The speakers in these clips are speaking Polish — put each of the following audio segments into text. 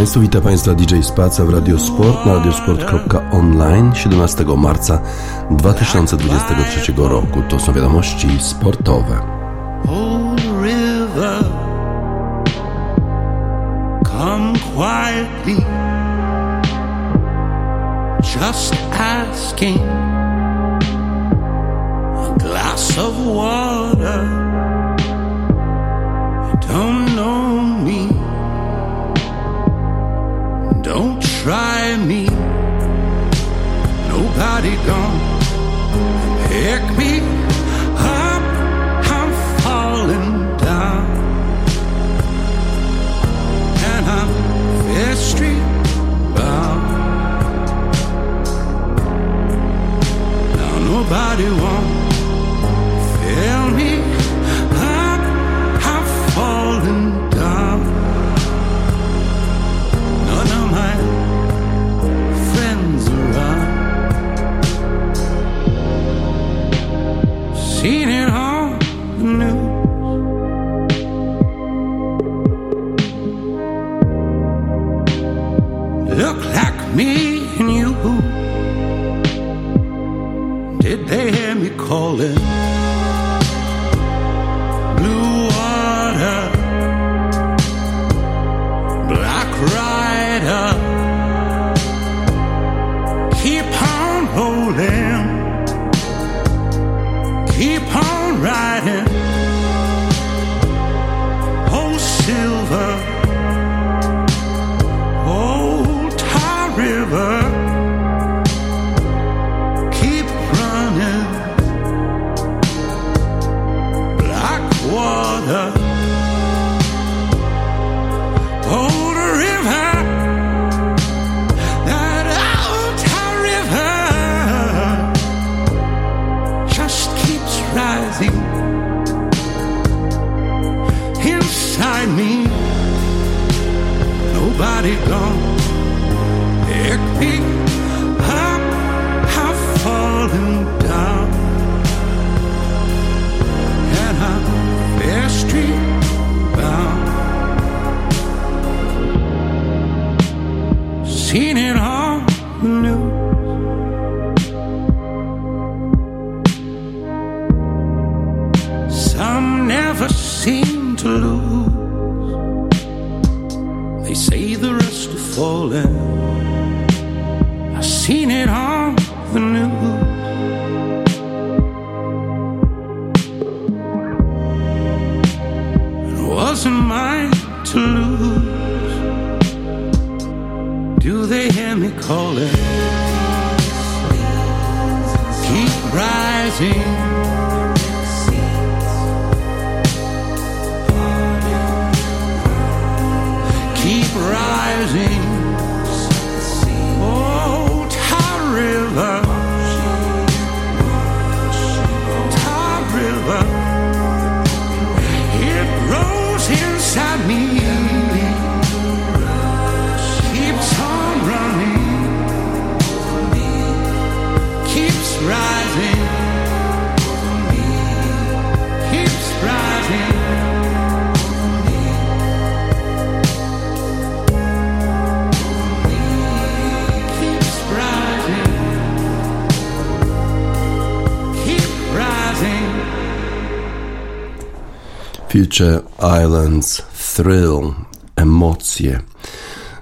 Państwu, witam Państwa DJ Spaca w Radiosport na radiosport.online 17 marca 2023 roku. To są wiadomości sportowe. Just asking a glass of water. Don't try me. Nobody gonna pick me up. I'm falling down, and I'm very bound. Now nobody won't me Future Islands Thrill, emocje,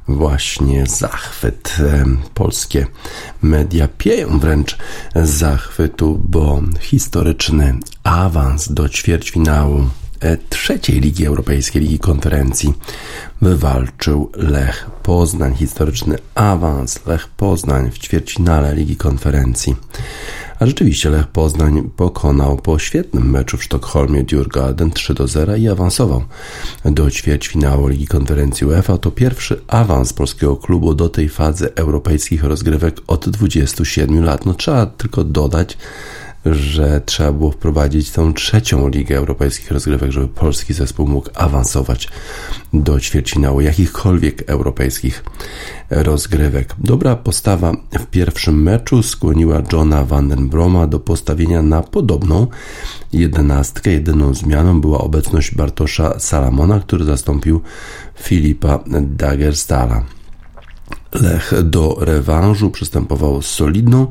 właśnie zachwyt. Polskie media pieją wręcz zachwytu, bo historyczny awans do ćwierćfinału e, trzeciej Ligi Europejskiej, Ligi Konferencji wywalczył Lech Poznań. Historyczny awans Lech Poznań w ćwierćfinale Ligi Konferencji. A rzeczywiście Lech Poznań pokonał po świetnym meczu w Sztokholmie Djurgården 3 do 0 i awansował do ćwierćfinału Ligi Konferencji UEFA. To pierwszy awans polskiego klubu do tej fazy europejskich rozgrywek od 27 lat. No trzeba tylko dodać, że trzeba było wprowadzić tą trzecią Ligę Europejskich Rozgrywek, żeby polski zespół mógł awansować do ćwierćfinału jakichkolwiek europejskich rozgrywek. Dobra postawa w pierwszym meczu skłoniła Johna Vandenbroma do postawienia na podobną jedenastkę. Jedyną zmianą była obecność Bartosza Salamona, który zastąpił Filipa Dagerstala. Lech do rewanżu przystępował z solidną,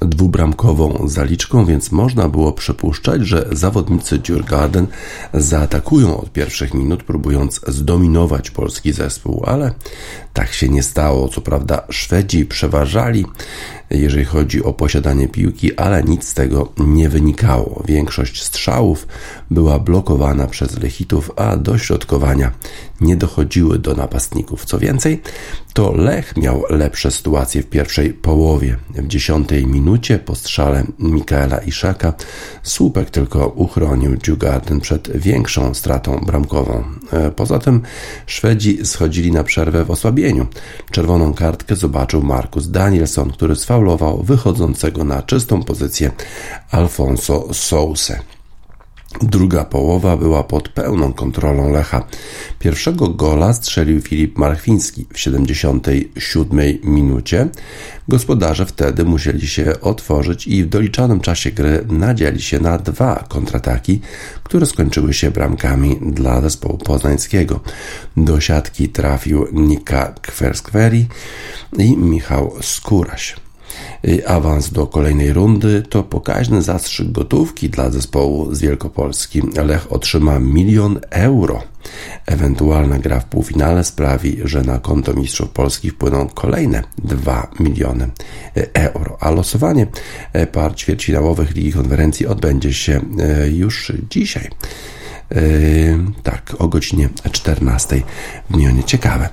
dwubramkową zaliczką, więc można było przypuszczać, że zawodnicy Djurgarden zaatakują od pierwszych minut, próbując zdominować polski zespół, ale tak się nie stało. Co prawda Szwedzi przeważali, jeżeli chodzi o posiadanie piłki, ale nic z tego nie wynikało. Większość strzałów była blokowana przez Lechitów, a do środkowania nie dochodziły do napastników. Co więcej, to Lech miał lepsze sytuacje w pierwszej połowie. W dziesiątej minucie po strzale Mikaela Iszaka słupek tylko uchronił Djurgarden przed większą stratą bramkową. E, poza tym Szwedzi schodzili na przerwę w osłabieniu. Czerwoną kartkę zobaczył Markus Danielson, który sfaulował wychodzącego na czystą pozycję Alfonso Souse. Druga połowa była pod pełną kontrolą Lecha. Pierwszego gola strzelił Filip Marchwiński w 77 minucie. Gospodarze wtedy musieli się otworzyć i w doliczonym czasie gry nadzieli się na dwa kontrataki, które skończyły się bramkami dla zespołu poznańskiego. Do siatki trafił Nika Kwerskweri i Michał Skóraś awans do kolejnej rundy to pokaźny zastrzyk gotówki dla zespołu z Wielkopolski. Lech otrzyma milion euro. Ewentualna gra w półfinale sprawi, że na konto mistrzów Polski wpłyną kolejne 2 miliony euro. A losowanie par ćwierćfinałowych Ligi Konferencji odbędzie się e, już dzisiaj. Yy, tak, o godzinie 14 w Mionie. Ciekawe,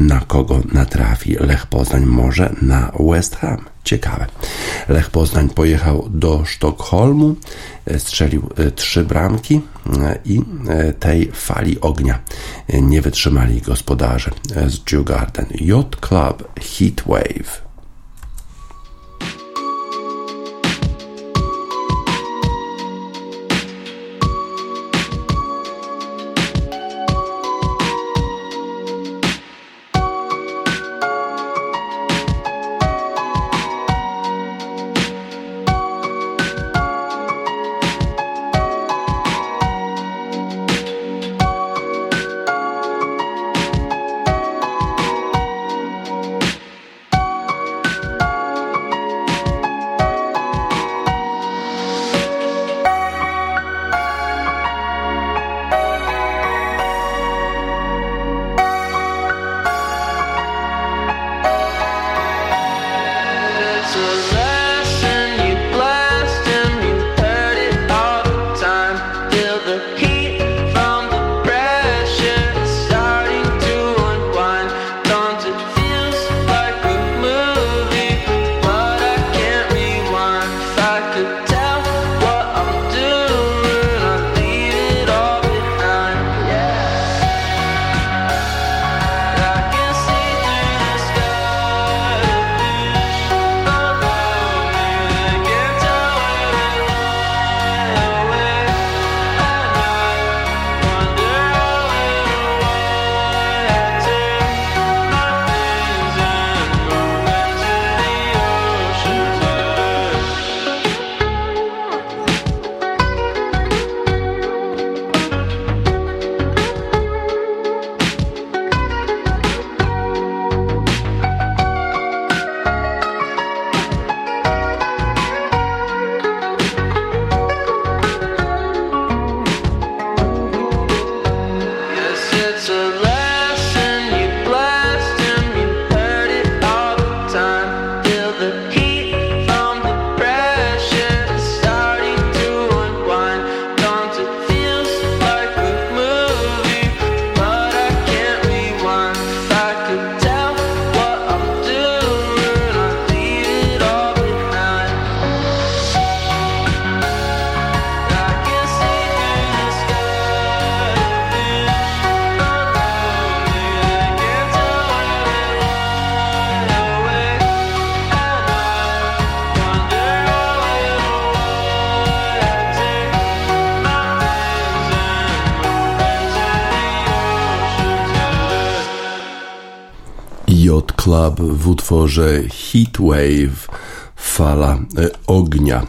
na kogo natrafi Lech Poznań, może na West Ham. Ciekawe. Lech Poznań pojechał do Sztokholmu, e, strzelił e, trzy bramki e, i tej fali ognia nie wytrzymali gospodarze z Djurgarden. Yacht Club Heatwave. Club w utworze Heatwave fala ognia.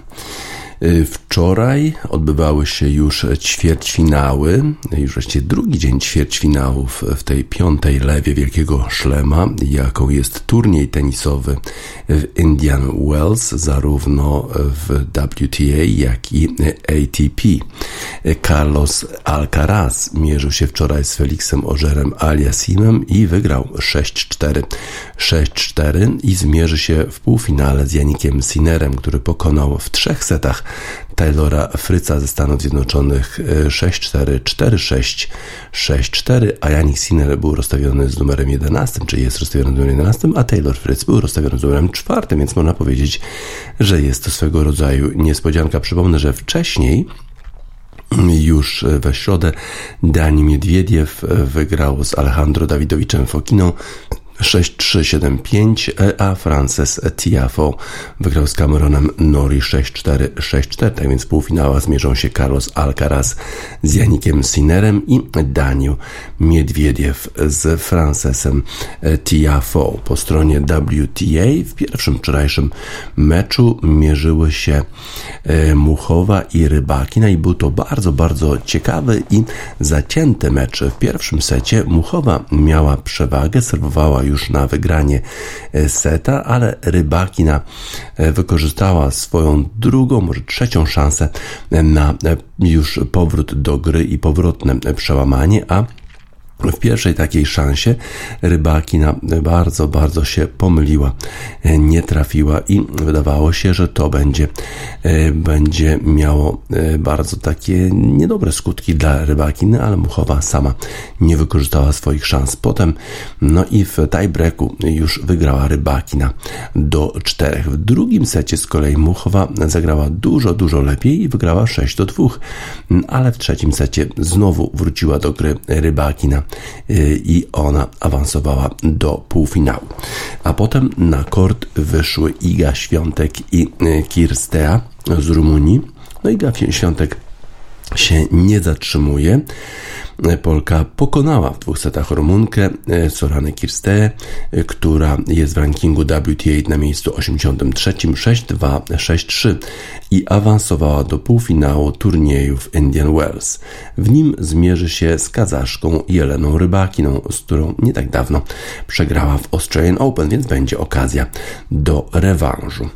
Y, wczoraj odbywały się już ćwierćfinały, już właściwie drugi dzień ćwierćfinałów w tej piątej lewie Wielkiego Szlema, jaką jest turniej tenisowy w Indian Wells, zarówno w WTA, jak i ATP. Carlos Alcaraz mierzył się wczoraj z Felixem Ożerem Aliasimem i wygrał 6-4. 6-4 i zmierzy się w półfinale z Janikiem Sinerem, który pokonał w trzech setach Taylora Fryca ze Stanów Zjednoczonych 6-4, 4-6, 6-4, a Janik Sinner był rozstawiony z numerem 11, czy jest rozstawiony z numerem 11, a Taylor Fritz był rozstawiony z numerem 4, więc można powiedzieć, że jest to swego rodzaju niespodzianka. Przypomnę, że wcześniej już we środę Dani Miedwiediew wygrał z Alejandro Dawidowiczem Fokiną 6-3-7-5, a Frances Tiafo wygrał z Cameronem Nori 6-4-6-4, tak więc w półfinałach zmierzą się Carlos Alcaraz z Janikiem Sinerem i Daniel Miedwiediew z Francesem Tiafo. Po stronie WTA w pierwszym wczorajszym meczu mierzyły się e, Muchowa i Rybakina i był to bardzo, bardzo ciekawy i zacięty mecz. W pierwszym secie Muchowa miała przewagę, serwowała już na wygranie e, seta, ale Rybakina e, wykorzystała swoją drugą, może trzecią szansę na e, już powrót do gry i powrotne przełamanie, a w pierwszej takiej szansie rybakina bardzo, bardzo się pomyliła, nie trafiła i wydawało się, że to będzie, e, będzie miało e, bardzo takie niedobre skutki dla rybakiny, ale Muchowa sama nie wykorzystała swoich szans. Potem, no i w tiebreaku już wygrała rybakina do czterech. W drugim secie z kolei Muchowa zagrała dużo, dużo lepiej i wygrała 6 do 2, ale w trzecim secie znowu wróciła do gry rybakina i ona awansowała do półfinału. A potem na kort wyszły Iga Świątek i y, Kirstea z Rumunii. No Iga Świątek się nie zatrzymuje. Polka pokonała w dwóch setach Rumunkę e, Soranę Kirste, e, która jest w rankingu WTA na miejscu 83 6-2, 6-3 i awansowała do półfinału turnieju w Indian Wells. W nim zmierzy się z kazaszką Jeleną Rybakiną, z którą nie tak dawno przegrała w Australian Open, więc będzie okazja do rewanżu.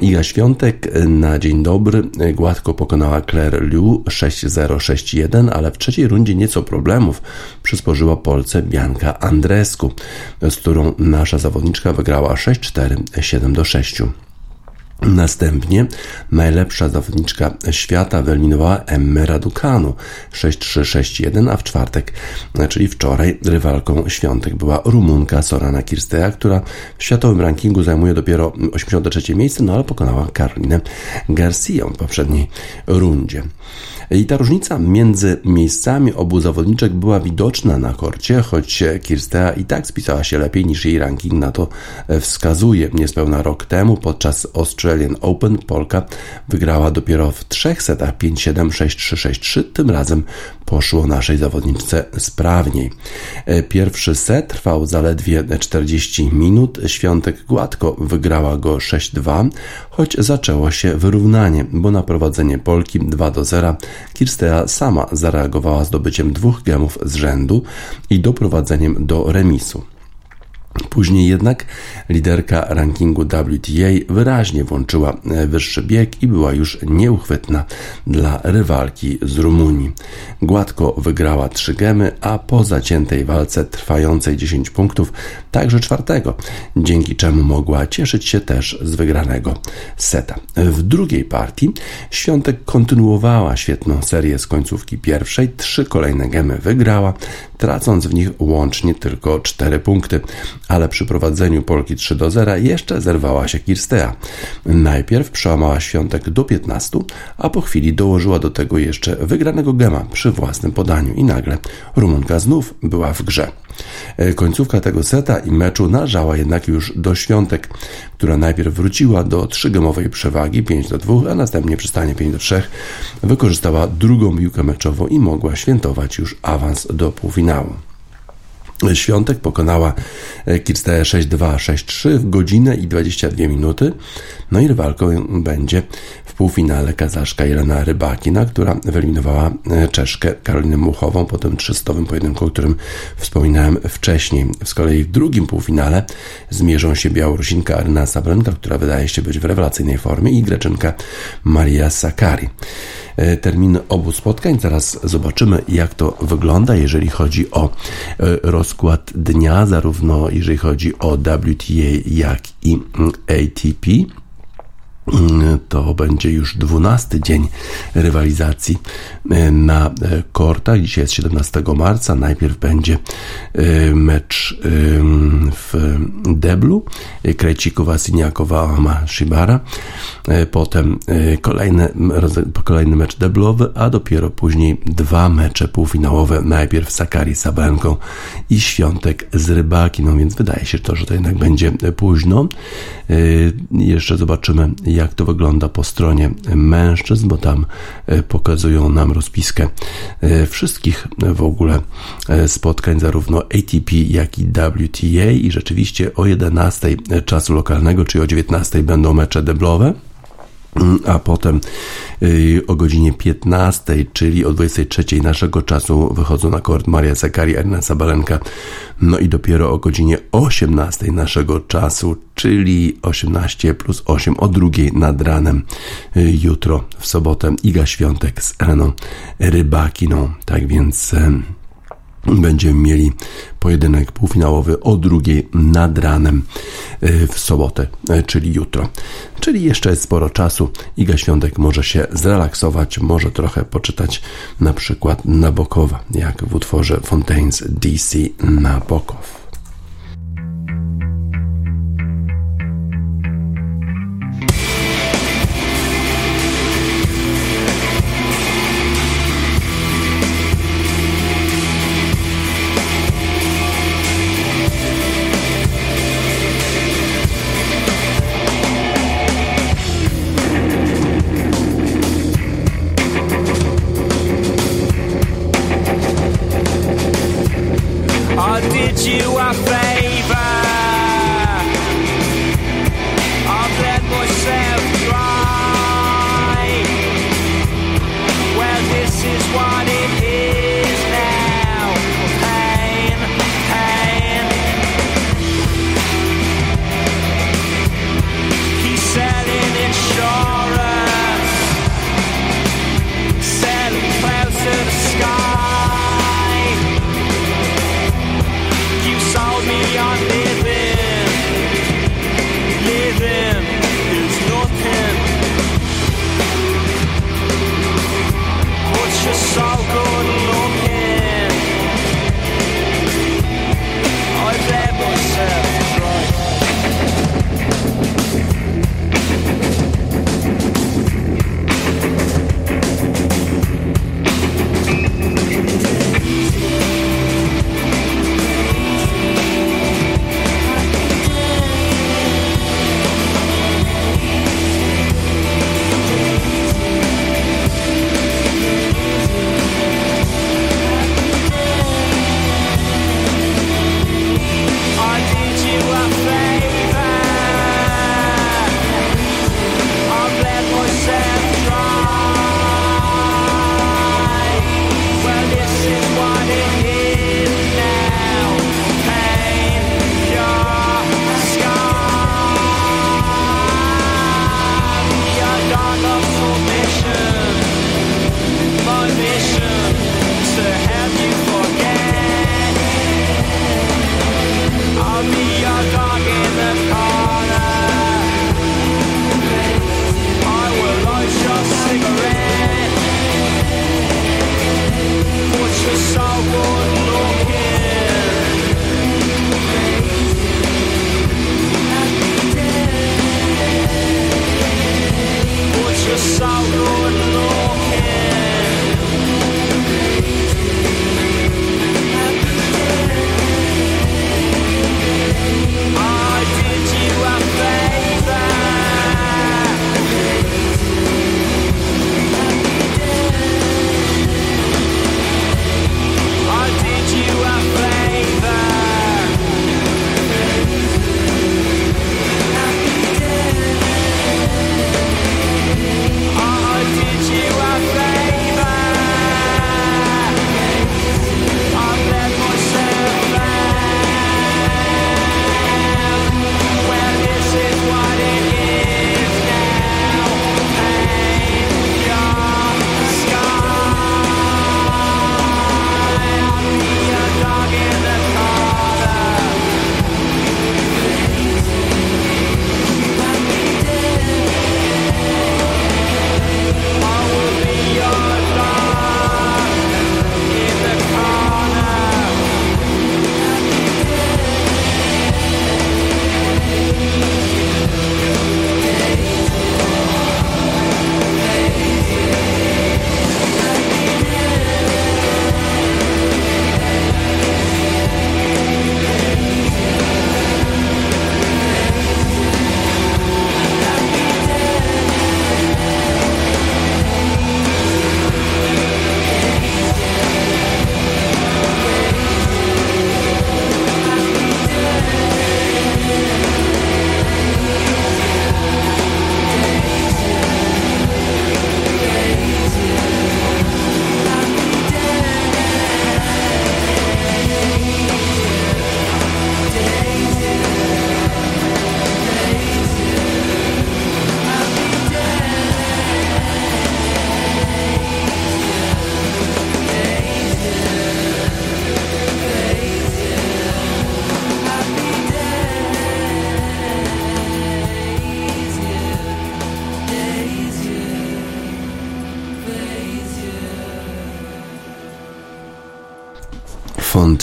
Iga Świątek na dzień dobry gładko pokonała Claire Liu 6-0, 6-1, ale w trzeciej rundzie nieco problemów przysporzyła Polce Bianka Andresku, z którą nasza zawodniczka wygrała 6-4, 7-6. Następnie najlepsza zawodniczka świata wyeliminowała Emmę Raducanu 6-3-6-1, a w czwartek, czyli wczoraj, rywalką świątek była Rumunka Sorana Kirstea, która w światowym rankingu zajmuje dopiero 83 miejsce, no ale pokonała Karolinę Garcia w poprzedniej rundzie. I ta różnica między miejscami obu zawodniczek była widoczna na korcie, choć Kirstea i tak spisała się lepiej niż jej ranking na to wskazuje. Niespełna rok temu podczas Australian Open Polka wygrała dopiero w trzech setach 5-7, 6-3, 6-3. Tym razem poszło naszej zawodniczce sprawniej. Pierwszy set trwał zaledwie 40 minut. Świątek gładko wygrała go 6-2, choć zaczęło się wyrównanie, bo na prowadzenie Polki 2 do 0 Kirstea sama zareagowała zdobyciem dwóch gemów z rzędu i doprowadzeniem do remisu. Później jednak liderka rankingu WTA wyraźnie włączyła e, wyższy bieg i była już nieuchwytna dla rywalki z Rumunii. Gładko wygrała trzy gemy, a po zaciętej walce trwającej 10 punktów także czwartego, dzięki czemu mogła cieszyć się też z wygranego seta. W drugiej partii Świątek kontynuowała świetną serię z końcówki pierwszej, trzy kolejne gemy wygrała, tracąc w nich łącznie tylko 4 punkty, ale przy prowadzeniu Polki 3 do 0 jeszcze zerwała się Kirstea. Najpierw przełamała Świątek do 15, a po chwili dołożyła do tego jeszcze wygranego gema przy własnym podaniu i nagle Rumunka znów była w grze. E, końcówka tego seta i meczu należała jednak już do Świątek, która najpierw wróciła do trzygemowej przewagi 5 do 2, a następnie przy stanie 5 do 3 wykorzystała drugą piłkę meczową i mogła świętować już awans do półfinału. Świątek pokonała Kirsteję 6-2, 6-3 w godzinę i 22 minuty. No i rywalką będzie w półfinale kazaszka Jelena Rybakina, która wyeliminowała e, Czeszkę Karolinę Muchową po tym trzystowym pojedynku, o którym wspominałem wcześniej. Z kolei w drugim półfinale zmierzą się Białorusinka Aryna Sablenka, która wydaje się być w rewelacyjnej formie i Greczynka Maria Sakari. E, terminy obu spotkań. Zaraz zobaczymy, jak to wygląda, jeżeli chodzi o e, rozkład dnia, zarówno jeżeli chodzi o WTA, jak i ATP to będzie już dwunasty dzień rywalizacji e, na e, kortach. Dzisiaj jest 17 marca. Najpierw będzie e, mecz w deblu Krejcikowa, Siniakowa, Shibara. Potem kolejny, kolejny mecz deblowy, a dopiero później dwa mecze półfinałowe. Najpierw Sakari z i Świątek z Rybaki. No więc wydaje się to, że to jednak będzie późno. Jeszcze zobaczymy, jak to wygląda po stronie mężczyzn, bo tam e, pokazują nam rozpiskę e, wszystkich w ogóle e, spotkań, zarówno ATP, jak i WTA i rzeczywiście o 11 czasu lokalnego, czyli o 19 będą mecze deblowe a potem y, o godzinie 15, czyli o 23 naszego czasu wychodzą na kort Maria Zakari, Erna Sabalenka, no i dopiero o godzinie 18 naszego czasu, czyli 18 plus 8 o drugiej nad ranem y, jutro w sobotę Iga Świątek z Eleną Rybakiną. Tak więc będziemy mieli pojedynek półfinałowy o drugiej nad ranem e, w sobotę, e, czyli jutro. Czyli jeszcze jest sporo czasu. Iga Świątek może się zrelaksować, może trochę poczytać na przykład Nabokowa, jak w utworze Fontaines DC Nabokow.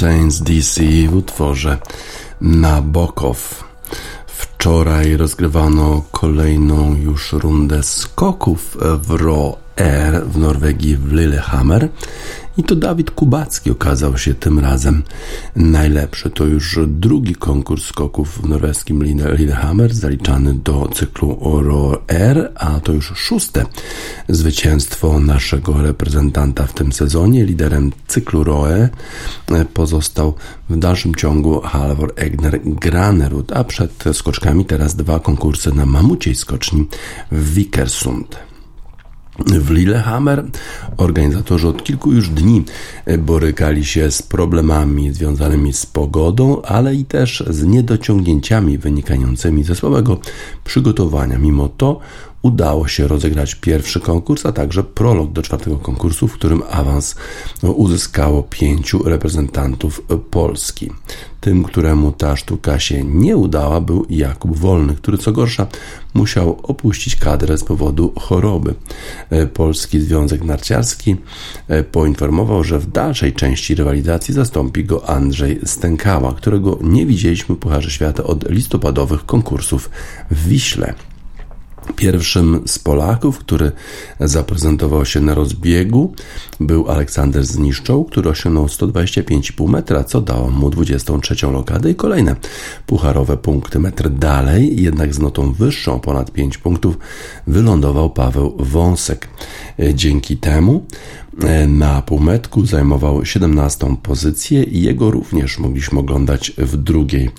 Fountains DC w utworze Nabokow. Wczoraj rozgrywano kolejną już rundę skoków w Ro Air w Norwegii w Lillehammer i to Dawid Kubacki okazał się tym razem najlepszy. To już drugi konkurs skoków w norweskim Lillehammer, zaliczany do cyklu Oro Air, a to już szóste zwycięstwo naszego reprezentanta w tym sezonie. Liderem cyklu Roe pozostał w dalszym ciągu Halvor Egner Granerud, a przed skoczkami teraz dwa konkursy na mamuciej skoczni w Vikersund. W Lillehammer organizatorzy od kilku już dni borykali się z problemami związanymi z pogodą, ale i też z niedociągnięciami wynikającymi ze słabego przygotowania. Mimo to udało się rozegrać pierwszy konkurs, a także prolog do czwartego konkursu, w którym awans uzyskało pięciu reprezentantów Polski. Tym, któremu ta sztuka się nie udała, był Jakub Wolny, który co gorsza musiał opuścić kadrę z powodu choroby. Polski Związek Narciarski poinformował, że w dalszej części rywalizacji zastąpi go Andrzej Stękała, którego nie widzieliśmy w Pucharze Świata od listopadowych konkursów w Wiśle. Pierwszym z Polaków, który zaprezentował się na rozbiegu, był Aleksander Zniszczoł, który osiągnął 125,5 metra, co dało mu 23 lokadę i kolejne pucharowe punkty. Metr dalej, jednak z notą wyższą, ponad 5 punktów, wylądował Paweł Wąsek. Dzięki temu E, na półmetku zajmował 17 pozycję i jego również mogliśmy oglądać w drugiej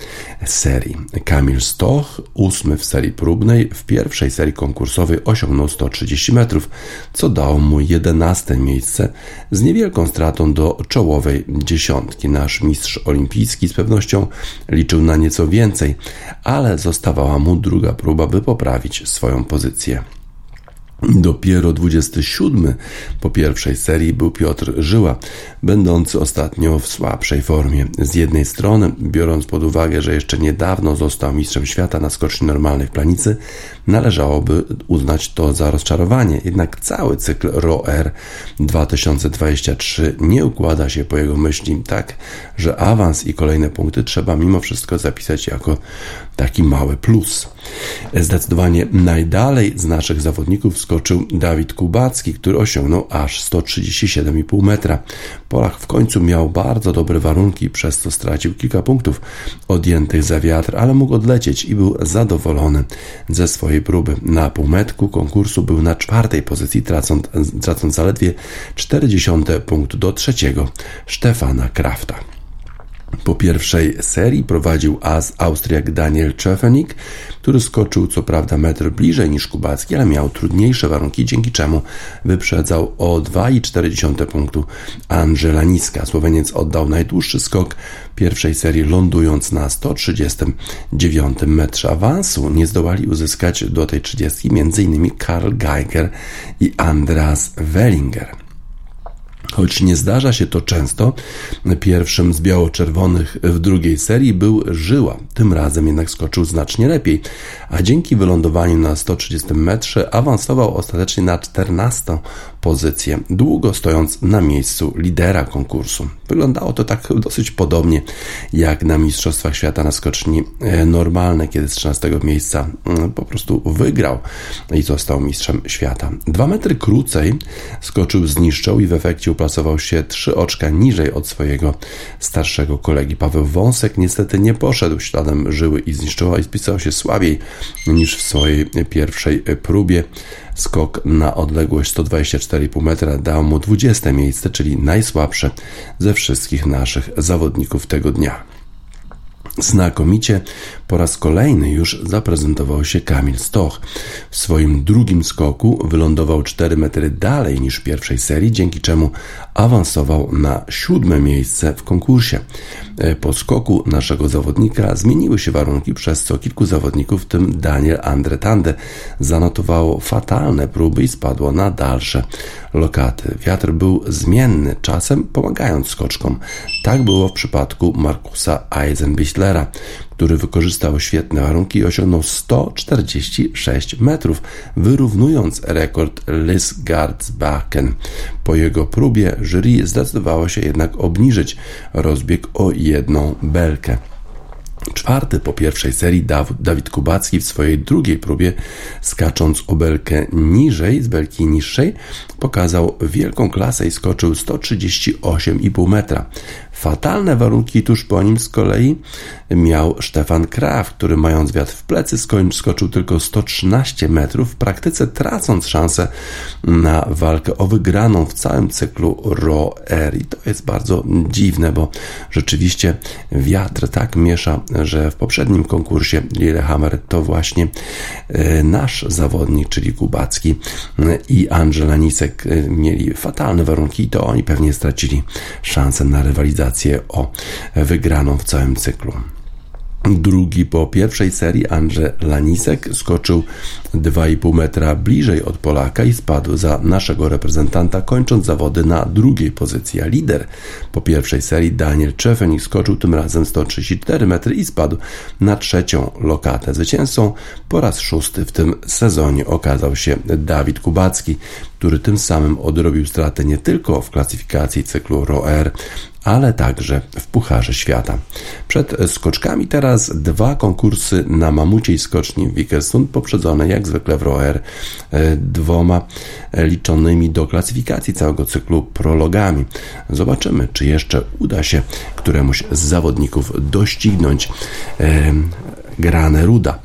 serii. Kamil Stoch, ósmy w serii próbnej, w pierwszej serii konkursowej osiągnął 130 metrów, co dało mu 11 miejsce z niewielką stratą do czołowej dziesiątki. Nasz mistrz olimpijski z pewnością liczył na nieco więcej, ale zostawała mu druga próba, by poprawić swoją pozycję. Dopiero 27 po pierwszej serii był Piotr Żyła, będący ostatnio w słabszej formie. Z jednej strony, biorąc pod uwagę, że jeszcze niedawno został mistrzem świata na skoczni normalnej w planicy, należałoby uznać to za rozczarowanie. Jednak cały cykl ROR 2023 nie układa się po jego myśli tak, że awans i kolejne punkty trzeba mimo wszystko zapisać jako taki mały plus. Zdecydowanie najdalej z naszych zawodników skoczył Dawid Kubacki, który osiągnął aż 137,5 metra. Polach w końcu miał bardzo dobre warunki, przez co stracił kilka punktów odjętych za wiatr, ale mógł odlecieć i był zadowolony ze swojej próby. Na półmetku konkursu był na czwartej pozycji, tracąc, tracąc zaledwie 40 punktu do trzeciego Stefana Krafta. Po pierwszej serii prowadził as Austriak Daniel Czefenik, który skoczył co prawda metr bliżej niż Kubacki, ale miał trudniejsze warunki, dzięki czemu wyprzedzał o 2,4 punktu Angela Niska. Słoweniec oddał najdłuższy skok pierwszej serii, lądując na 139 metrze awansu. Nie zdołali uzyskać do tej 30 m.in. Karl Geiger i Andreas Wellinger. Choć nie zdarza się to często, pierwszym z biało-czerwonych w drugiej serii był Żyła. Tym razem jednak skoczył znacznie lepiej, a dzięki wylądowaniu na 130 metrze awansował ostatecznie na 14 pozycję, długo stojąc na miejscu lidera konkursu. Wyglądało to tak dosyć podobnie jak na Mistrzostwach Świata na skoczni e, normalne, kiedy z 13 miejsca mm, po prostu wygrał i został mistrzem świata. Dwa metry krócej skoczył, zniszczył i w efekcie uplasował się trzy oczka niżej od swojego starszego kolegi. Paweł Wąsek niestety nie poszedł śladem żyły i zniszczyła i spisał się słabiej niż w swojej pierwszej próbie. Skok na odległość 124,5 metra dał mu 20 miejsce, czyli najsłabsze ze wszystkich naszych zawodników tego dnia. Znakomicie po raz kolejny już zaprezentował się Kamil Stoch. W swoim drugim skoku wylądował 4 metry dalej niż w pierwszej serii, dzięki czemu awansował na siódme miejsce w konkursie. E, po skoku naszego zawodnika zmieniły się warunki, przez co kilku zawodników, w tym Daniel Andretande, zanotowało fatalne próby i spadło na dalsze lokaty. Wiatr był zmienny, czasem pomagając skoczkom. Tak było w przypadku Markusa Eisenbichler, Adlera, który wykorzystał świetne warunki i osiągnął 146 metrów, wyrównując rekord Lisgardsbachen. Po jego próbie jury zdecydowało się jednak obniżyć rozbieg o jedną belkę. Czwarty po pierwszej serii Dawid Kubacki w swojej drugiej próbie, skacząc o belkę niżej, z belki niższej, pokazał wielką klasę i skoczył 138,5 metra. Fatalne warunki tuż po nim z kolei miał Stefan Kraf, który mając wiatr w plecy skoczył tylko 113 metrów, w praktyce tracąc szansę na walkę o wygraną w całym cyklu Ro Air. I to jest bardzo dziwne, bo rzeczywiście wiatr tak miesza, że w poprzednim konkursie Lillehammer to właśnie e, nasz zawodnik, czyli Kubacki e, i Angela Nisek e, mieli fatalne warunki i to oni pewnie stracili szansę na rywalizację o wygraną w całym cyklu. Drugi po pierwszej serii Andrzej Lanisek skoczył 2,5 metra bliżej od Polaka i spadł za naszego reprezentanta, kończąc zawody na drugiej pozycji. A lider po pierwszej serii Daniel Czefenik skoczył tym razem 134 metry i spadł na trzecią lokatę. Zwycięzcą po raz szósty w tym sezonie okazał się Dawid Kubacki, który tym samym odrobił stratę nie tylko w klasyfikacji cyklu ROR, ale także w Pucharze Świata. Przed skoczkami teraz dwa konkursy na mamuciej skoczni w Wikersund, poprzedzone jak zwykle w Roer e, dwoma liczonymi do klasyfikacji całego cyklu prologami. Zobaczymy, czy jeszcze uda się któremuś z zawodników doścignąć e, Granę Ruda.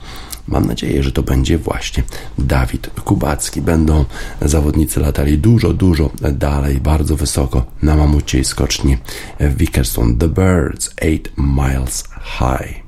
Mam nadzieję, że to będzie właśnie Dawid Kubacki. Będą zawodnicy latali dużo, dużo dalej, bardzo wysoko na mamuciej skoczni w Vickerstone. The Birds 8 Miles High.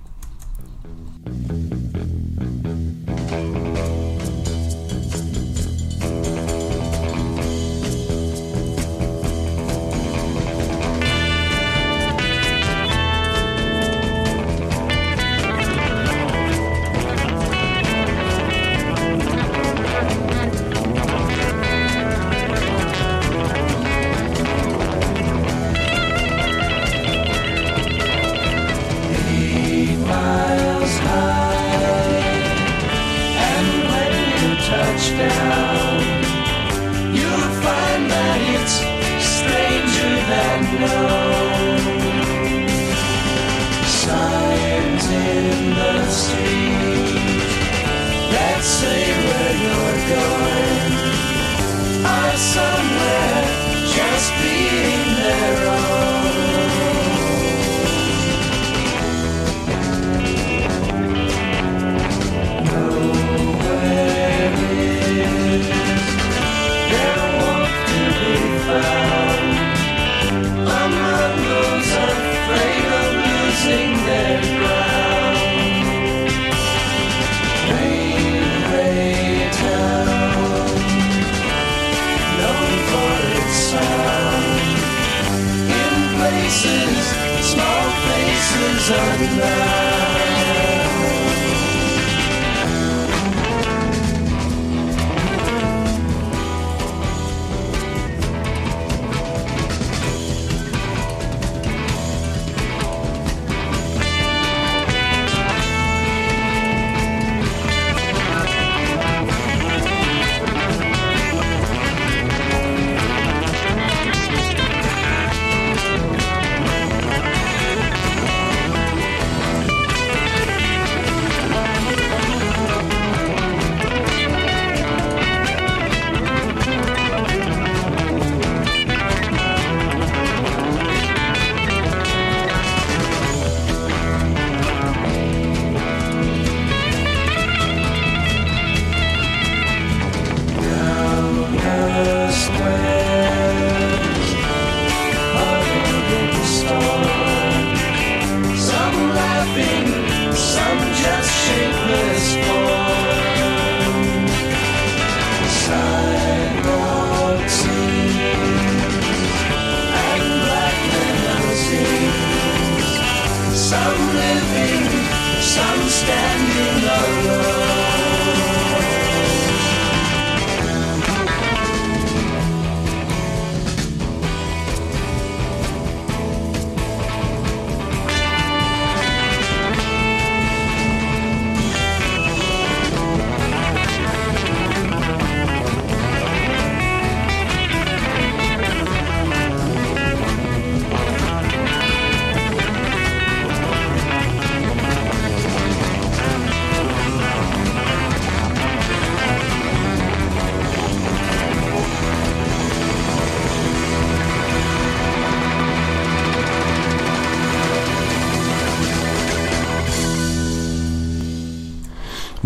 faces, small faces of love.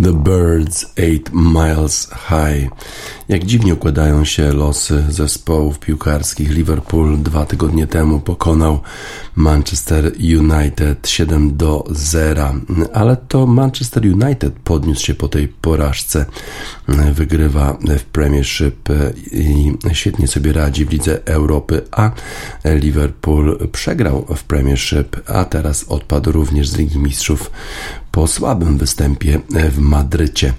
The Birds Eight Miles High. Jak dziwnie układają się losy zespołów piłkarskich. Liverpool dwa tygodnie temu pokonał Manchester United 7 do 0, ale to Manchester United podniósł się po tej porażce. Wygrywa w Premiership i świetnie sobie radzi w Lidze Europy, a Liverpool przegrał w Premiership, a teraz odpadł również z Ligi Mistrzów po słabym występie w Madrycie.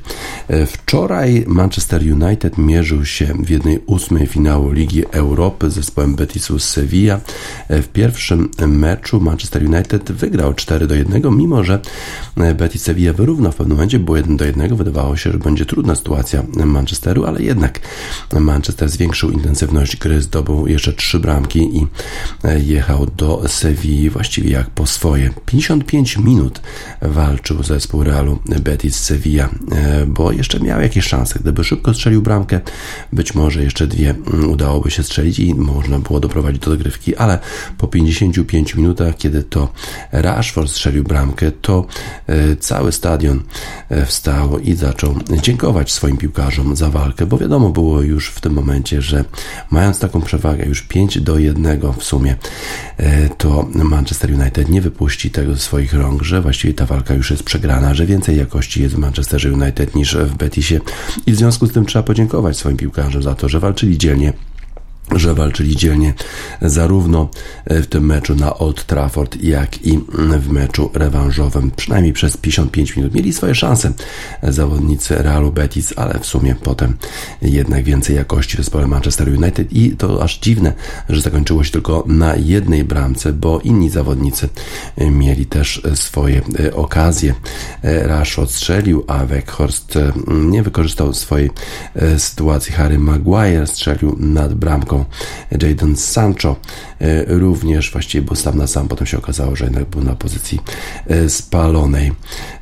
Wczoraj Manchester United mierzył się w jednej ósmej finału Ligi Europy z zespołem Betisu Sevilla. W pierwszym meczu Manchester United wygrał 4 do 1, mimo że Betis Sevilla wyrównał w pewnym momencie, było 1 do 1. Wydawało się, że będzie trudna sytuacja Manchesteru, ale jednak Manchester zwiększył intensywność gry, zdobył jeszcze trzy bramki i jechał do Sevilla właściwie jak po swoje. 55 minut walczył zespół Realu Betis Sevilla, bo jeszcze miał jakieś szanse. Gdyby szybko strzelił bramkę, być może jeszcze dwie udałoby się strzelić i można było doprowadzić do dogrywki, ale po 55 minutach, kiedy to Rashford strzelił bramkę, to e, cały stadion e, wstał i zaczął dziękować swoim piłkarzom za walkę, bo wiadomo było już w tym momencie, że mając taką przewagę już 5 do 1 w sumie, e, to Manchester United nie wypuści tego ze swoich rąk, że właściwie ta walka już jest przegrana, że więcej jakości jest w Manchesterze United niż w Betisie. I w związku z tym trzeba podziękować swoim piłkarzom za to, że walczyli dzielnie że walczyli dzielnie zarówno w tym meczu na Old Trafford, jak i w meczu rewanżowym. Przynajmniej przez 55 minut mieli swoje szanse zawodnicy Realu Betis, ale w sumie potem jednak więcej jakości w zespole Manchester United i to aż dziwne, że zakończyło się tylko na jednej bramce, bo inni zawodnicy mieli też swoje okazje. Rashford strzelił, a Weghorst nie wykorzystał swojej sytuacji. Harry Maguire strzelił nad bramką Jadon Sancho e, również właściwie był sam na sam, potem się okazało, że jednak był na pozycji e, spalonej.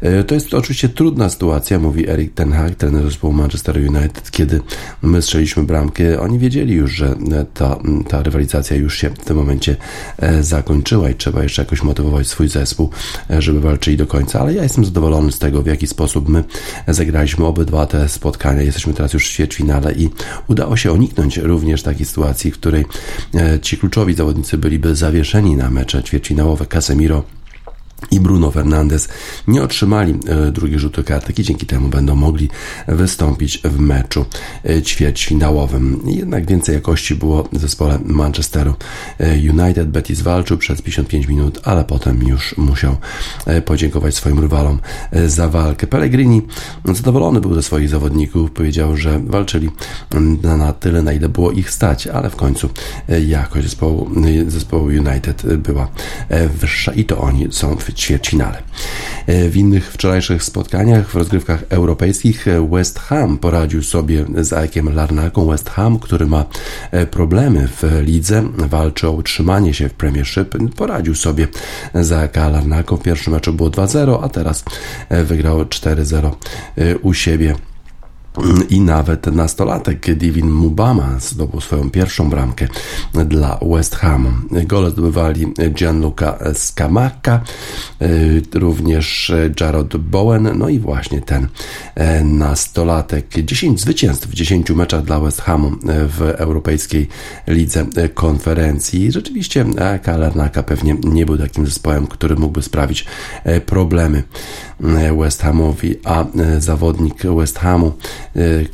E, to jest oczywiście trudna sytuacja, mówi Erik Ten Hag, trener zespołu Manchester United, kiedy my strzeliśmy bramkę, oni wiedzieli już, że ta, ta rywalizacja już się w tym momencie zakończyła i trzeba jeszcze jakoś motywować swój zespół, żeby walczyli do końca, ale ja jestem zadowolony z tego, w jaki sposób my zagraliśmy obydwa te spotkania. Jesteśmy teraz już w ćwierćfinale i udało się uniknąć również takiej sytuacji, sytuacji, w której e, ci kluczowi zawodnicy byliby zawieszeni na mecze ćwierćfinałowe. Casemiro i Bruno Fernandes nie otrzymali e, drugiej rzutu kartki, dzięki temu będą mogli wystąpić w meczu e, ćwierćfinałowym. Jednak więcej jakości było w zespole Manchesteru e, United. Betis walczył przez 55 minut, ale potem już musiał podziękować swoim rywalom za walkę. Pellegrini zadowolony był ze swoich zawodników, powiedział, że walczyli na tyle, na ile było ich stać, ale w końcu jakość zespołu, zespołu United była wyższa i to oni są w ćwierćfinale. E, w innych wczorajszych spotkaniach w rozgrywkach europejskich West Ham poradził sobie z Aikiem Larnaką. West Ham, który ma e, problemy w lidze, walczy o utrzymanie się w Premiership, poradził sobie z AEK Larnaką. W pierwszym meczu było 2-0, a teraz e, wygrał 4-0 u siebie i nawet nastolatek Divin Mubama zdobył swoją pierwszą bramkę dla West Hamu. Gole zdobywali Gianluca Scamacca, y, również Jarrod Bowen, no i właśnie ten e, nastolatek. 10 zwycięstw w 10 meczach dla West Hamu w Europejskiej Lidze Konferencji. Rzeczywiście Kalarnaka pewnie nie był takim zespołem, który mógłby sprawić e, problemy e, West Hamowi, a zawodnik West Hamu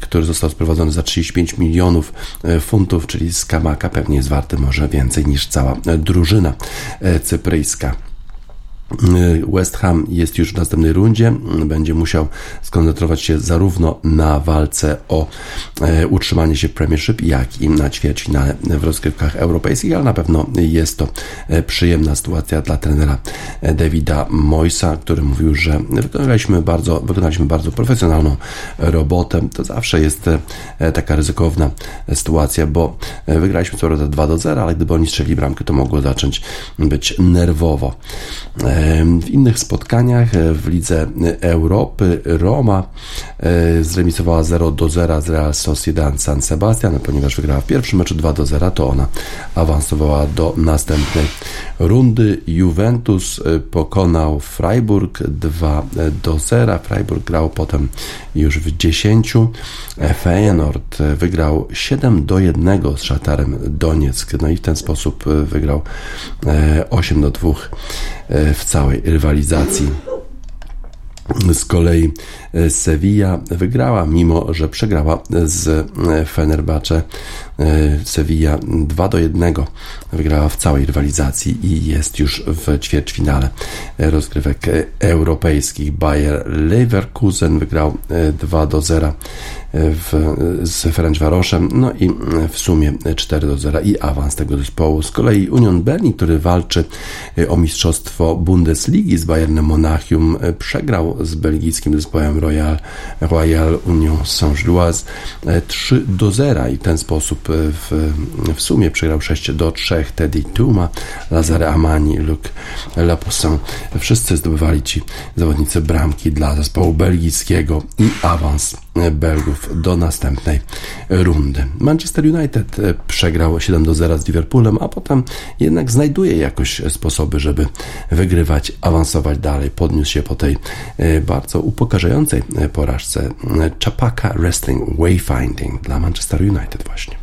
który został sprowadzony za 35 milionów y, funtów, czyli z Kamaka, pewnie jest warty może więcej niż cała drużyna y, cypryjska. West Ham jest już w następnej rundzie, będzie musiał skoncentrować się zarówno na walce o e, utrzymanie się w Premiership, jak i na ćwierćfinale w rozgrywkach europejskich, ale na pewno jest to e, przyjemna sytuacja dla trenera e, Davida Moisa, który mówił, że wykonaliśmy bardzo, wykonaliśmy bardzo profesjonalną robotę. To zawsze jest taka ryzykowna sytuacja, bo wygraliśmy co prawda 2 do 0, ale gdyby oni strzeli bramkę, to mogło zacząć być nerwowo. W innych spotkaniach w Lidze Europy Roma zremisowała 0 do 0 z Real Sociedad San Sebastian, ponieważ wygrała w pierwszym meczu 2 do 0, to ona awansowała do następnej rundy. Juventus pokonał Freiburg 2 do 0. Freiburg grał potem już w 10. Feyenoord wygrał 7 do 1 z Szatarem Donieck. No i w ten sposób wygrał 8 do 2 w całej rywalizacji. Z kolei e, Sevilla wygrała, mimo że przegrała z e, Fenerbahce. E, Sevilla 2 do 1 wygrała w całej rywalizacji i jest już w ćwierćfinale rozgrywek europejskich. Bayer Leverkusen wygrał 2 do 0 w, z Ferencvaroszem, no i w sumie 4 do 0 i awans tego zespołu. Z kolei Union Berlin, który walczy o mistrzostwo Bundesligi z Bayernem Monachium, przegrał z belgijskim zespołem Royal, Royal Union Saint-Gilloise 3 do 0 i w ten sposób w, w sumie przegrał 6 do 3 Teddy Tuma, Lazare Amani, Luc Lapoussin. Wszyscy zdobywali ci zawodnicy bramki dla zespołu belgijskiego i awans Belgów do następnej rundy. Manchester United przegrał 7 do 0 z Liverpoolem, a potem jednak znajduje jakoś sposoby, żeby wygrywać, awansować dalej. Podniósł się po tej e, bardzo upokarzającej porażce Chapaka Wrestling Wayfinding dla Manchester United właśnie.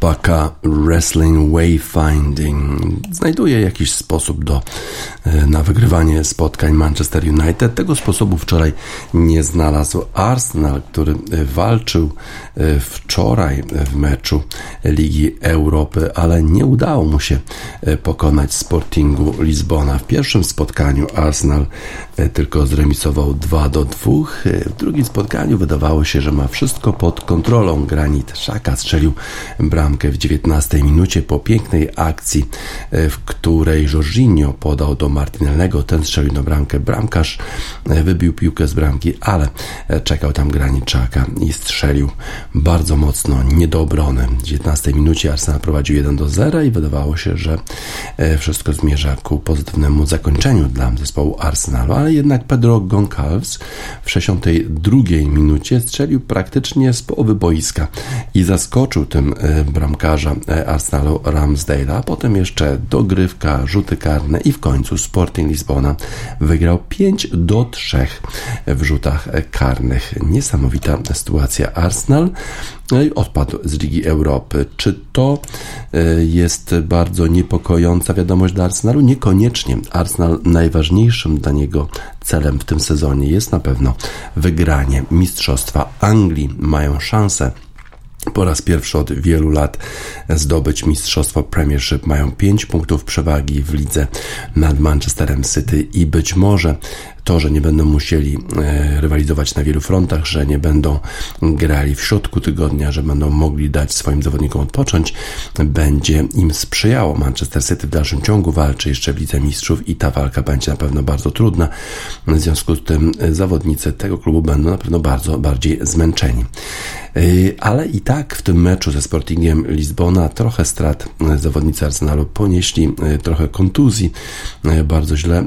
Chapaka Wrestling Wayfinding znajduje jakiś sposób do, e, na wygrywanie spotkań Manchester United. Tego sposobu wczoraj nie znalazł Arsenal, który e, walczył e, wczoraj w meczu Ligi Europy, ale nie udało mu się pokonać Sportingu Lizbona. W pierwszym spotkaniu Arsenal tylko zremisował 2 do 2. W drugim spotkaniu wydawało się, że ma wszystko pod kontrolą. Granit Szaka strzelił bramkę w 19 minucie po pięknej akcji, e, w której Jorginho podał do Martinelnego, ten strzelił na bramkę. Bramkarz e, wybił piłkę z bramki, ale e, czekał tam Graniczaka i strzelił bardzo mocno, nie do obrony. W 19 minucie Arsenal prowadził 1 do 0 i wydawało się, że wszystko zmierza ku pozytywnemu zakończeniu dla zespołu Arsenalu, ale jednak Pedro Goncalves w 62 minucie strzelił praktycznie z połowy boiska i zaskoczył tym bramkarza e, Arsenalu Ramsdale'a, a potem jeszcze dogrywka, rzuty karne i w końcu Sporting Lisbona wygrał 5 do 3 w rzutach karnych. Niesamowita sytuacja Arsenal no odpadł z Ligi Europy. Czy to e, jest bardzo niepokojąca wiadomość dla Arsenalu? Niekoniecznie. Arsenal najważniejszym dla niego celem w tym sezonie jest na pewno wygranie Mistrzostwa Anglii. Mają szansę po raz pierwszy od wielu lat zdobyć mistrzostwo Premiership. Mają 5 punktów przewagi w lidze nad Manchesterem City i być może to, że nie będą musieli e, rywalizować na wielu frontach, że nie będą grali w środku tygodnia, że będą mogli dać swoim zawodnikom odpocząć, będzie im sprzyjało. Manchester City w dalszym ciągu walczy jeszcze w Lidze Mistrzów i ta walka będzie na pewno bardzo trudna. W związku z tym zawodnicy tego klubu będą na pewno bardzo bardziej zmęczeni. E, ale i tak w tym meczu ze Sportingiem Lizbona trochę strat zawodnicy Arsenalu ponieśli, e, trochę kontuzji. Bardzo źle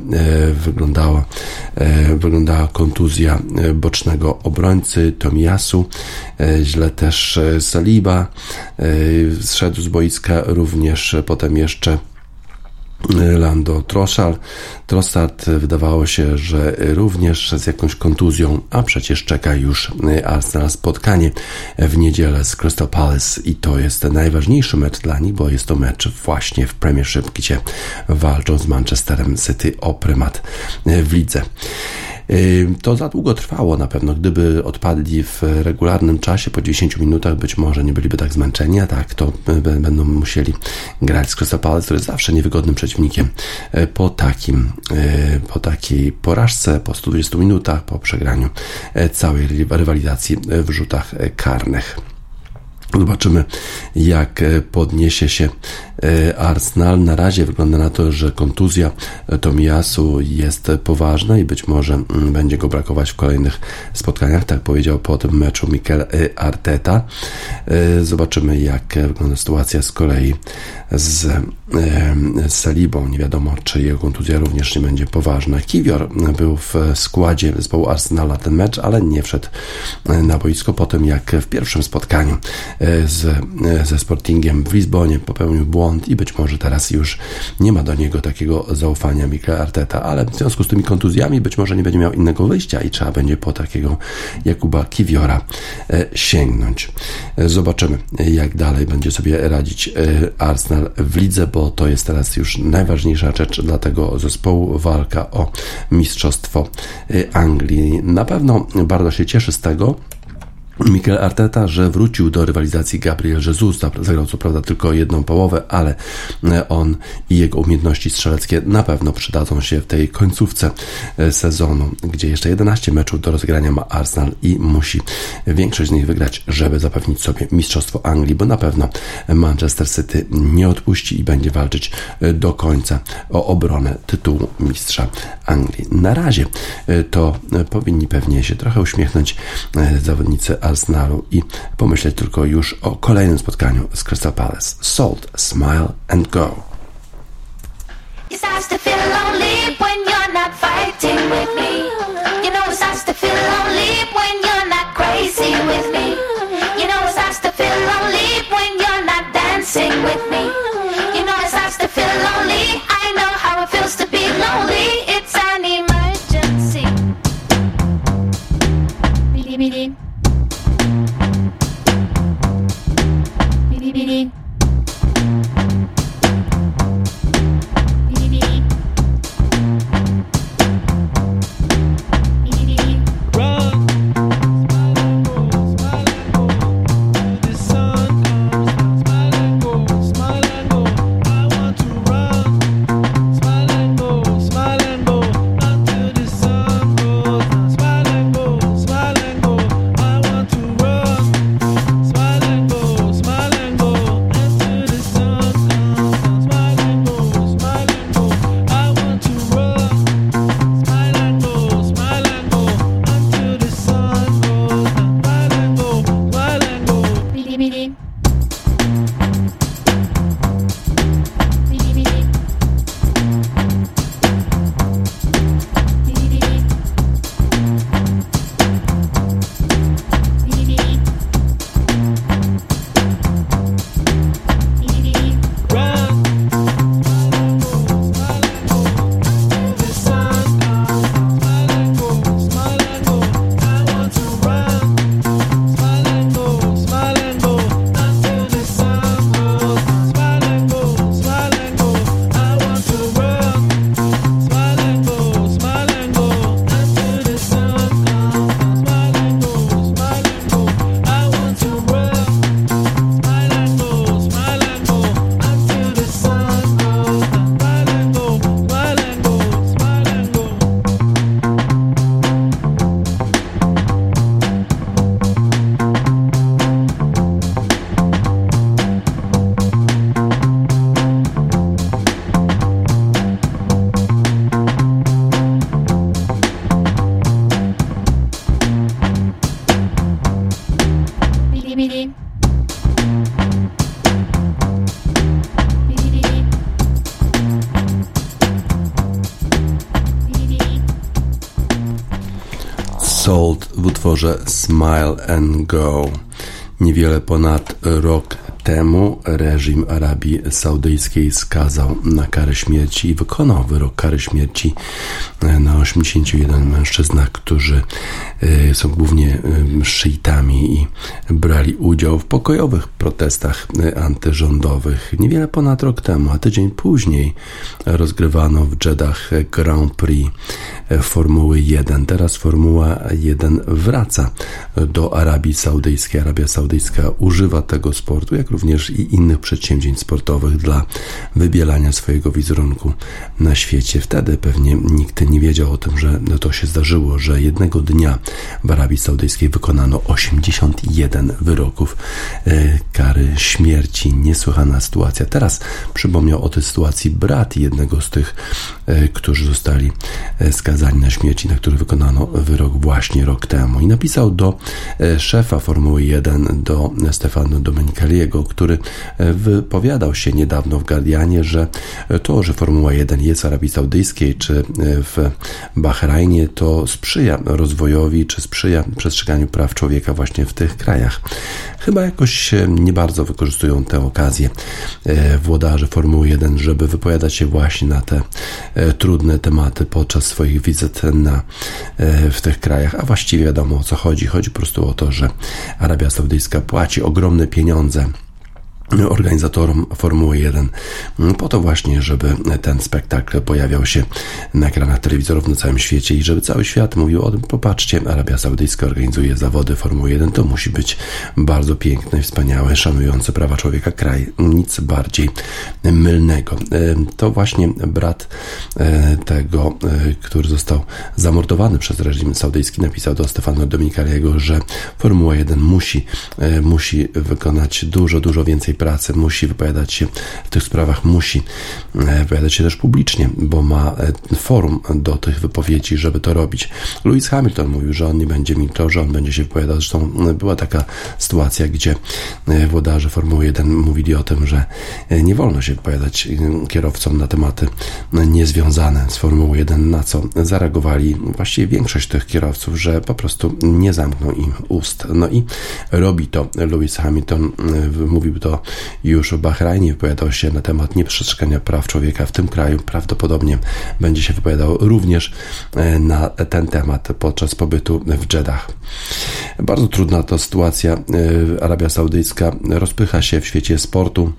wyglądała E, wyglądała kontuzja e, bocznego obrońcy Tomiasu, e, źle też Saliba, zszedł z boiska również potem jeszcze Lando Trossard. Trossard wydawało się, że również z jakąś kontuzją, a przecież czeka już Arsenal spotkanie w niedzielę z Crystal Palace i to jest najważniejszy mecz dla nich, bo jest to mecz właśnie w Premiership, gdzie walczą z Manchesterem City o prymat w lidze. To za długo trwało na pewno. Gdyby odpadli w regularnym czasie, po 10 minutach, być może nie byliby tak zmęczeni, a tak to będą musieli grać z Crystal Palace, który jest zawsze niewygodnym przeciwnikiem e, po takim, e, po takiej porażce, po 120 minutach, po przegraniu całej rywalizacji w rzutach karnych. Zobaczymy, jak podniesie się E, Arsenal. Na razie wygląda na to, że kontuzja Tomiasu jest poważna i być może mm, będzie go brakować w kolejnych spotkaniach, tak powiedział po tym meczu Mikel Arteta. E, zobaczymy, jak wygląda sytuacja z kolei z, e, z Salibą. Nie wiadomo, czy jego kontuzja również nie będzie poważna. Kiwior był w składzie zespołu Arsenala ten mecz, ale nie wszedł na boisko po tym, jak w pierwszym spotkaniu z, ze Sportingiem w Lizbonie popełnił błąd i być może teraz już nie ma do niego takiego zaufania Mikel Arteta, ale w związku z tymi kontuzjami być może nie będzie miał innego wyjścia i trzeba będzie po takiego Jakuba Kiwiora e, sięgnąć. E, zobaczymy, jak dalej będzie sobie radzić e, Arsenal w lidze, bo to jest teraz już najważniejsza rzecz dla tego zespołu, walka o mistrzostwo Anglii. Na pewno bardzo się cieszy z tego, Mikel Arteta, że wrócił do rywalizacji Gabriel Jesus. Zagrał co prawda tylko jedną połowę, ale e, on i jego umiejętności strzeleckie na pewno przydadzą się w tej końcówce e, sezonu, gdzie jeszcze 11 meczów do rozegrania ma Arsenal i musi większość z nich wygrać, żeby zapewnić sobie Mistrzostwo Anglii, bo na pewno Manchester City nie odpuści i będzie walczyć e, do końca o obronę tytułu Mistrza Anglii. Na razie to powinni pewnie się trochę uśmiechnąć zawodnicy Arsenalu i pomyśleć tylko już o kolejnym spotkaniu z Crystal Palace. Salt, smile and go. Sing Smile and Go. Niewiele ponad rok temu reżim Arabii Saudyjskiej skazał na karę śmierci i wykonał wyrok kary śmierci e, na 81 mężczyznach, którzy e, są głównie e, szyitami i brali udział w pokojowych protestach antyrządowych. Niewiele ponad rok temu, a tydzień później rozgrywano w Jeddah Grand Prix Formuły 1. Teraz Formuła 1 wraca do Arabii Saudyjskiej. Arabia Saudyjska używa tego sportu, jak również i innych przedsięwzięć sportowych dla wybielania swojego wizerunku na świecie. Wtedy pewnie nikt nie wiedział o tym, że to się zdarzyło, że jednego dnia w Arabii Saudyjskiej wykonano 81 wyroków e, kary śmierci. Niesłychana sytuacja. Teraz przypomniał o tej sytuacji brat jednego z tych, e, którzy zostali e, skazani na śmierć, na który wykonano wyrok właśnie rok temu. I napisał do szefa Formuły 1, do Stefano Domenicaliego, który e, wypowiadał się niedawno w Guardianie, że to, że Formuła 1 jest w Arabii Saudyjskiej czy e, w Bahrajnie, to sprzyja rozwojowi, czy sprzyja przestrzeganiu praw człowieka właśnie w tych krajach. Chyba jakoś nie bardzo wykorzystują tę okazję e, włodarze Formuły 1, żeby wypowiadać się właśnie na te trudne tematy podczas swoich wizyt na, w tych krajach, a właściwie wiadomo o co chodzi. Chodzi po prostu o to, że Arabia Saudyjska płaci ogromne pieniądze organizatorom Formuły 1 po to właśnie, żeby ten spektakl pojawiał się na ekranach telewizorów na całym świecie i żeby cały świat mówił o tym, popatrzcie, Arabia Saudyjska organizuje zawody Formuły 1, to musi być bardzo piękny, wspaniały, szanujący prawa człowieka. Kraj, nic bardziej mylnego. To właśnie brat e, tego, e, który został zamordowany przez reżim saudyjski, napisał do Stefano Dominicaliego, że Formuła 1 musi, e, musi wykonać dużo, dużo więcej pracy, musi wypowiadać się w tych sprawach, musi e, wypowiadać się też publicznie, bo ma e, forum do tych wypowiedzi, żeby to robić. Lewis Hamilton mówił, że on nie będzie milczał, że on będzie się wypowiadał. Zresztą e, była taka sytuacja, gdzie włodarze Formuły 1 mówili o tym, że nie wolno się wypowiadać kierowcom na tematy niezwiązane z Formułą 1, na co zareagowali właściwie większość tych kierowców, że po prostu nie zamkną im ust. No i robi to Lewis Hamilton, mówił to już w Bahrajnie wypowiadał się na temat nieprzestrzegania praw człowieka w tym kraju. Prawdopodobnie będzie się wypowiadał również e, na ten temat podczas pobytu w Jeddah. Bardzo trudna to sytuacja. E, Arabia Saudyjska rozpycha się w świecie sportu.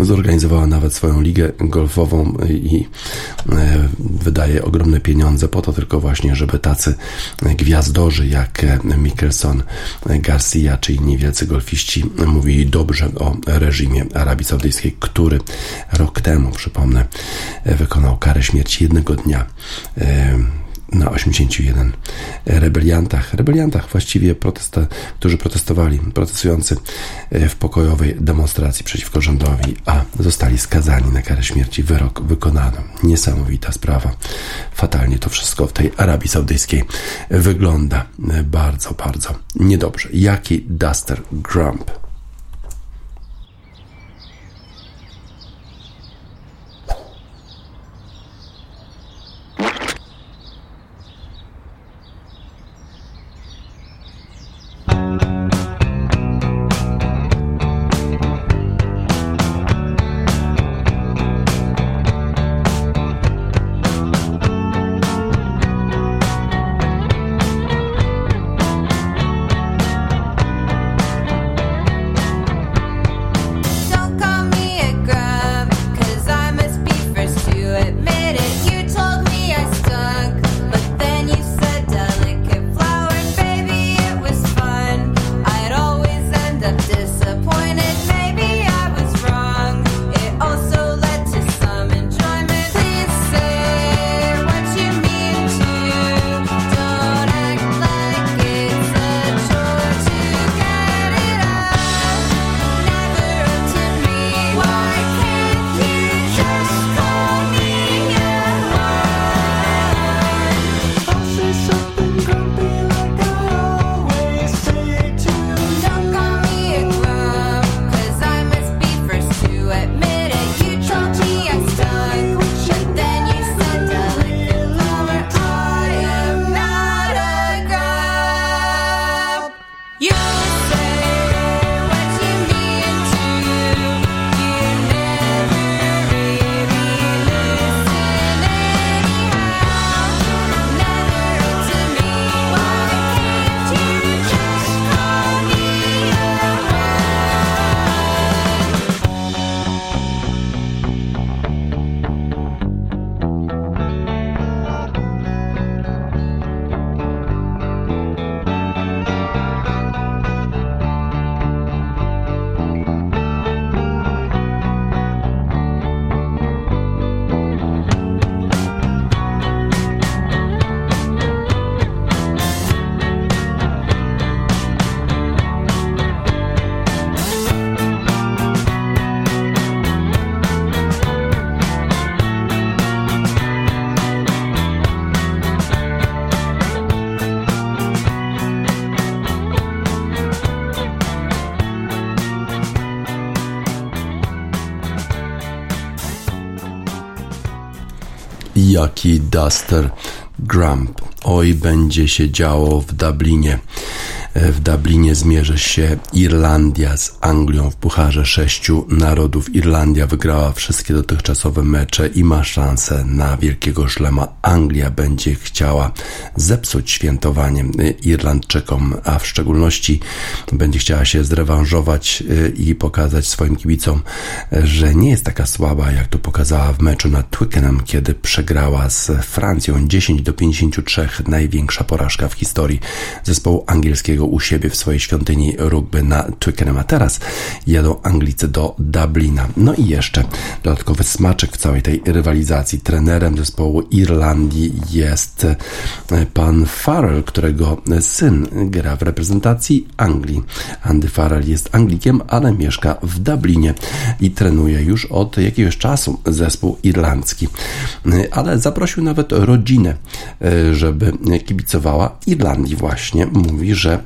Zorganizowała nawet swoją ligę golfową i e, wydaje ogromne pieniądze po to tylko właśnie, żeby tacy gwiazdorzy jak Mickelson, Garcia czy inni wielcy golfiści mówili dobrze o reżimie Arabii Saudyjskiej, który rok temu, przypomnę, wykonał karę śmierci jednego dnia e, na 81 rebeliantach, rebeliantach właściwie, protesta, którzy protestowali, protestujący e, w pokojowej demonstracji przeciwko rządowi, a zostali skazani na karę śmierci. Wyrok wykonano. Niesamowita sprawa. Fatalnie to wszystko w tej Arabii Saudyjskiej wygląda bardzo, bardzo niedobrze. Jaki Duster Grump Jaki Duster Grump. Oj, będzie się działo w Dublinie. W Dublinie zmierzy się Irlandia z Anglią w Pucharze Sześciu Narodów. Irlandia wygrała wszystkie dotychczasowe mecze i ma szansę na wielkiego szlema. Anglia będzie chciała zepsuć świętowanie Irlandczykom, a w szczególności będzie chciała się zrewanżować e, i pokazać swoim kibicom, że nie jest taka słaba, jak to pokazała w meczu nad Twickenham, kiedy przegrała z Francją 10 do 53. Największa porażka w historii zespołu angielskiego u siebie w swojej świątyni rugby na Twickenham, a teraz jadą Anglicy do Dublina. No i jeszcze dodatkowy smaczek w całej tej rywalizacji. Trenerem zespołu Irlandii jest e, pan Farrell, którego syn gra w reprezentacji Anglii. Andy Farrell jest Anglikiem, ale mieszka w Dublinie i trenuje już od jakiegoś czasu zespół irlandzki. E, ale zaprosił nawet rodzinę, e, żeby kibicowała Irlandii właśnie. Mówi, że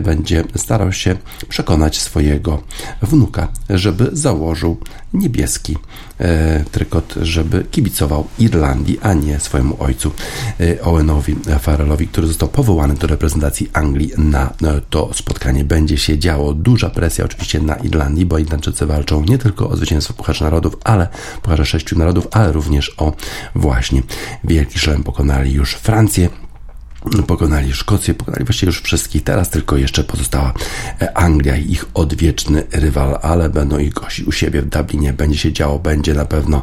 będzie starał się przekonać swojego wnuka, żeby założył niebieski e, trykot, żeby kibicował Irlandii, a nie swojemu ojcu e, Owenowi Farrellowi, który został powołany do reprezentacji Anglii na to spotkanie. Będzie się działo duża presja oczywiście na Irlandii, bo Irlandczycy walczą nie tylko o zwycięstwo Pucharza Narodów, ale Pucharze Sześciu Narodów, ale również o właśnie Wielki Szlem. Pokonali już Francję, Pokonali Szkocję, pokonali właściwie już wszystkich. Teraz tylko jeszcze pozostała e, Anglia i ich odwieczny rywal, ale będą ich gości u siebie w Dublinie. Będzie się działo, będzie na pewno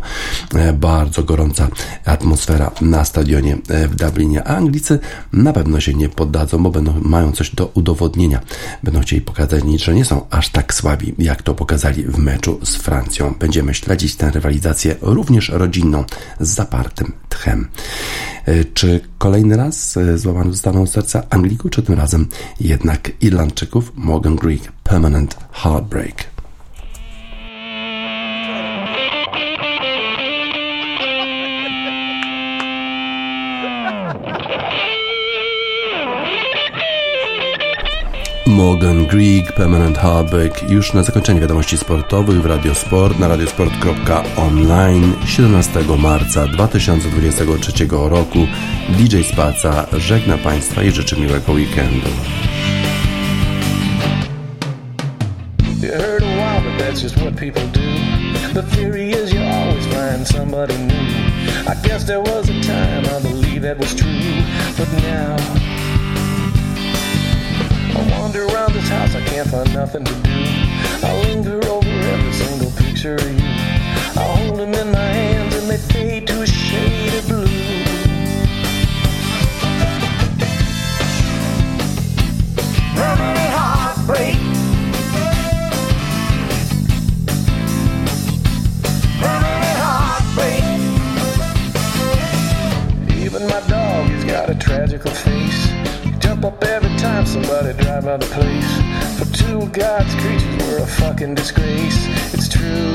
e, bardzo gorąca atmosfera na stadionie e, w Dublinie. A Anglicy na pewno się nie poddadzą, bo będą, mają coś do udowodnienia. Będą chcieli pokazać, że nie są aż tak słabi, jak to pokazali w meczu z Francją. Będziemy śledzić tę rywalizację również rodzinną z zapartym tchem. Czy kolejny raz z zostaną serca Anglików, czy tym razem jednak Irlandczyków Morgan Greek Permanent Heartbreak. Morgan Greek, Permanent Heartbreak. Już na zakończenie wiadomości sportowych w Radiosport na radiosport.online 17 marca 2023 roku. DJ Spaca żegna Państwa i życzy miłego weekendu. I guess there was a time I believe that was true, but now I wander around this house, I can't find nothing to do. I linger over every single picture of you. I hold them in my hands and they fade to a shade of blue. Permanent heartbreak. Permanent heartbreak. Even my dog, he's got a tragical face. Jump up every time somebody drive by the place. For two God's creatures were a fucking disgrace. It's true.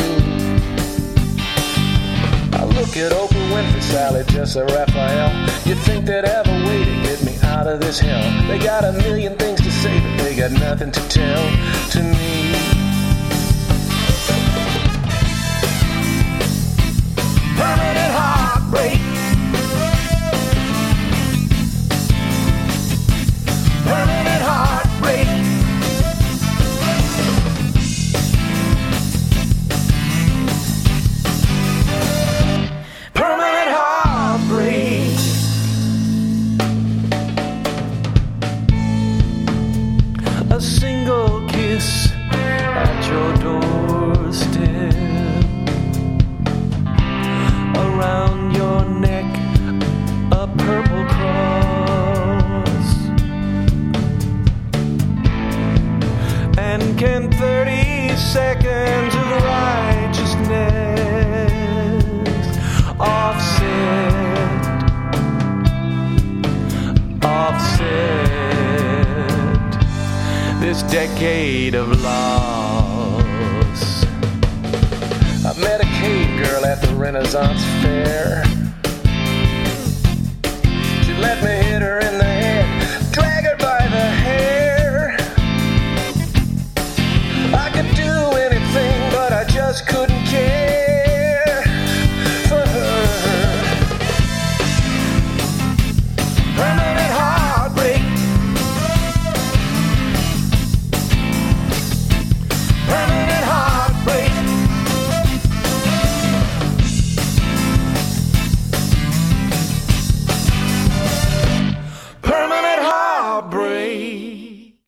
I look at Oprah Winfrey, Sally, Jessa, Raphael. You'd think they'd have a way to get me out of this hell. They got a million things to say, but they got nothing to tell to me.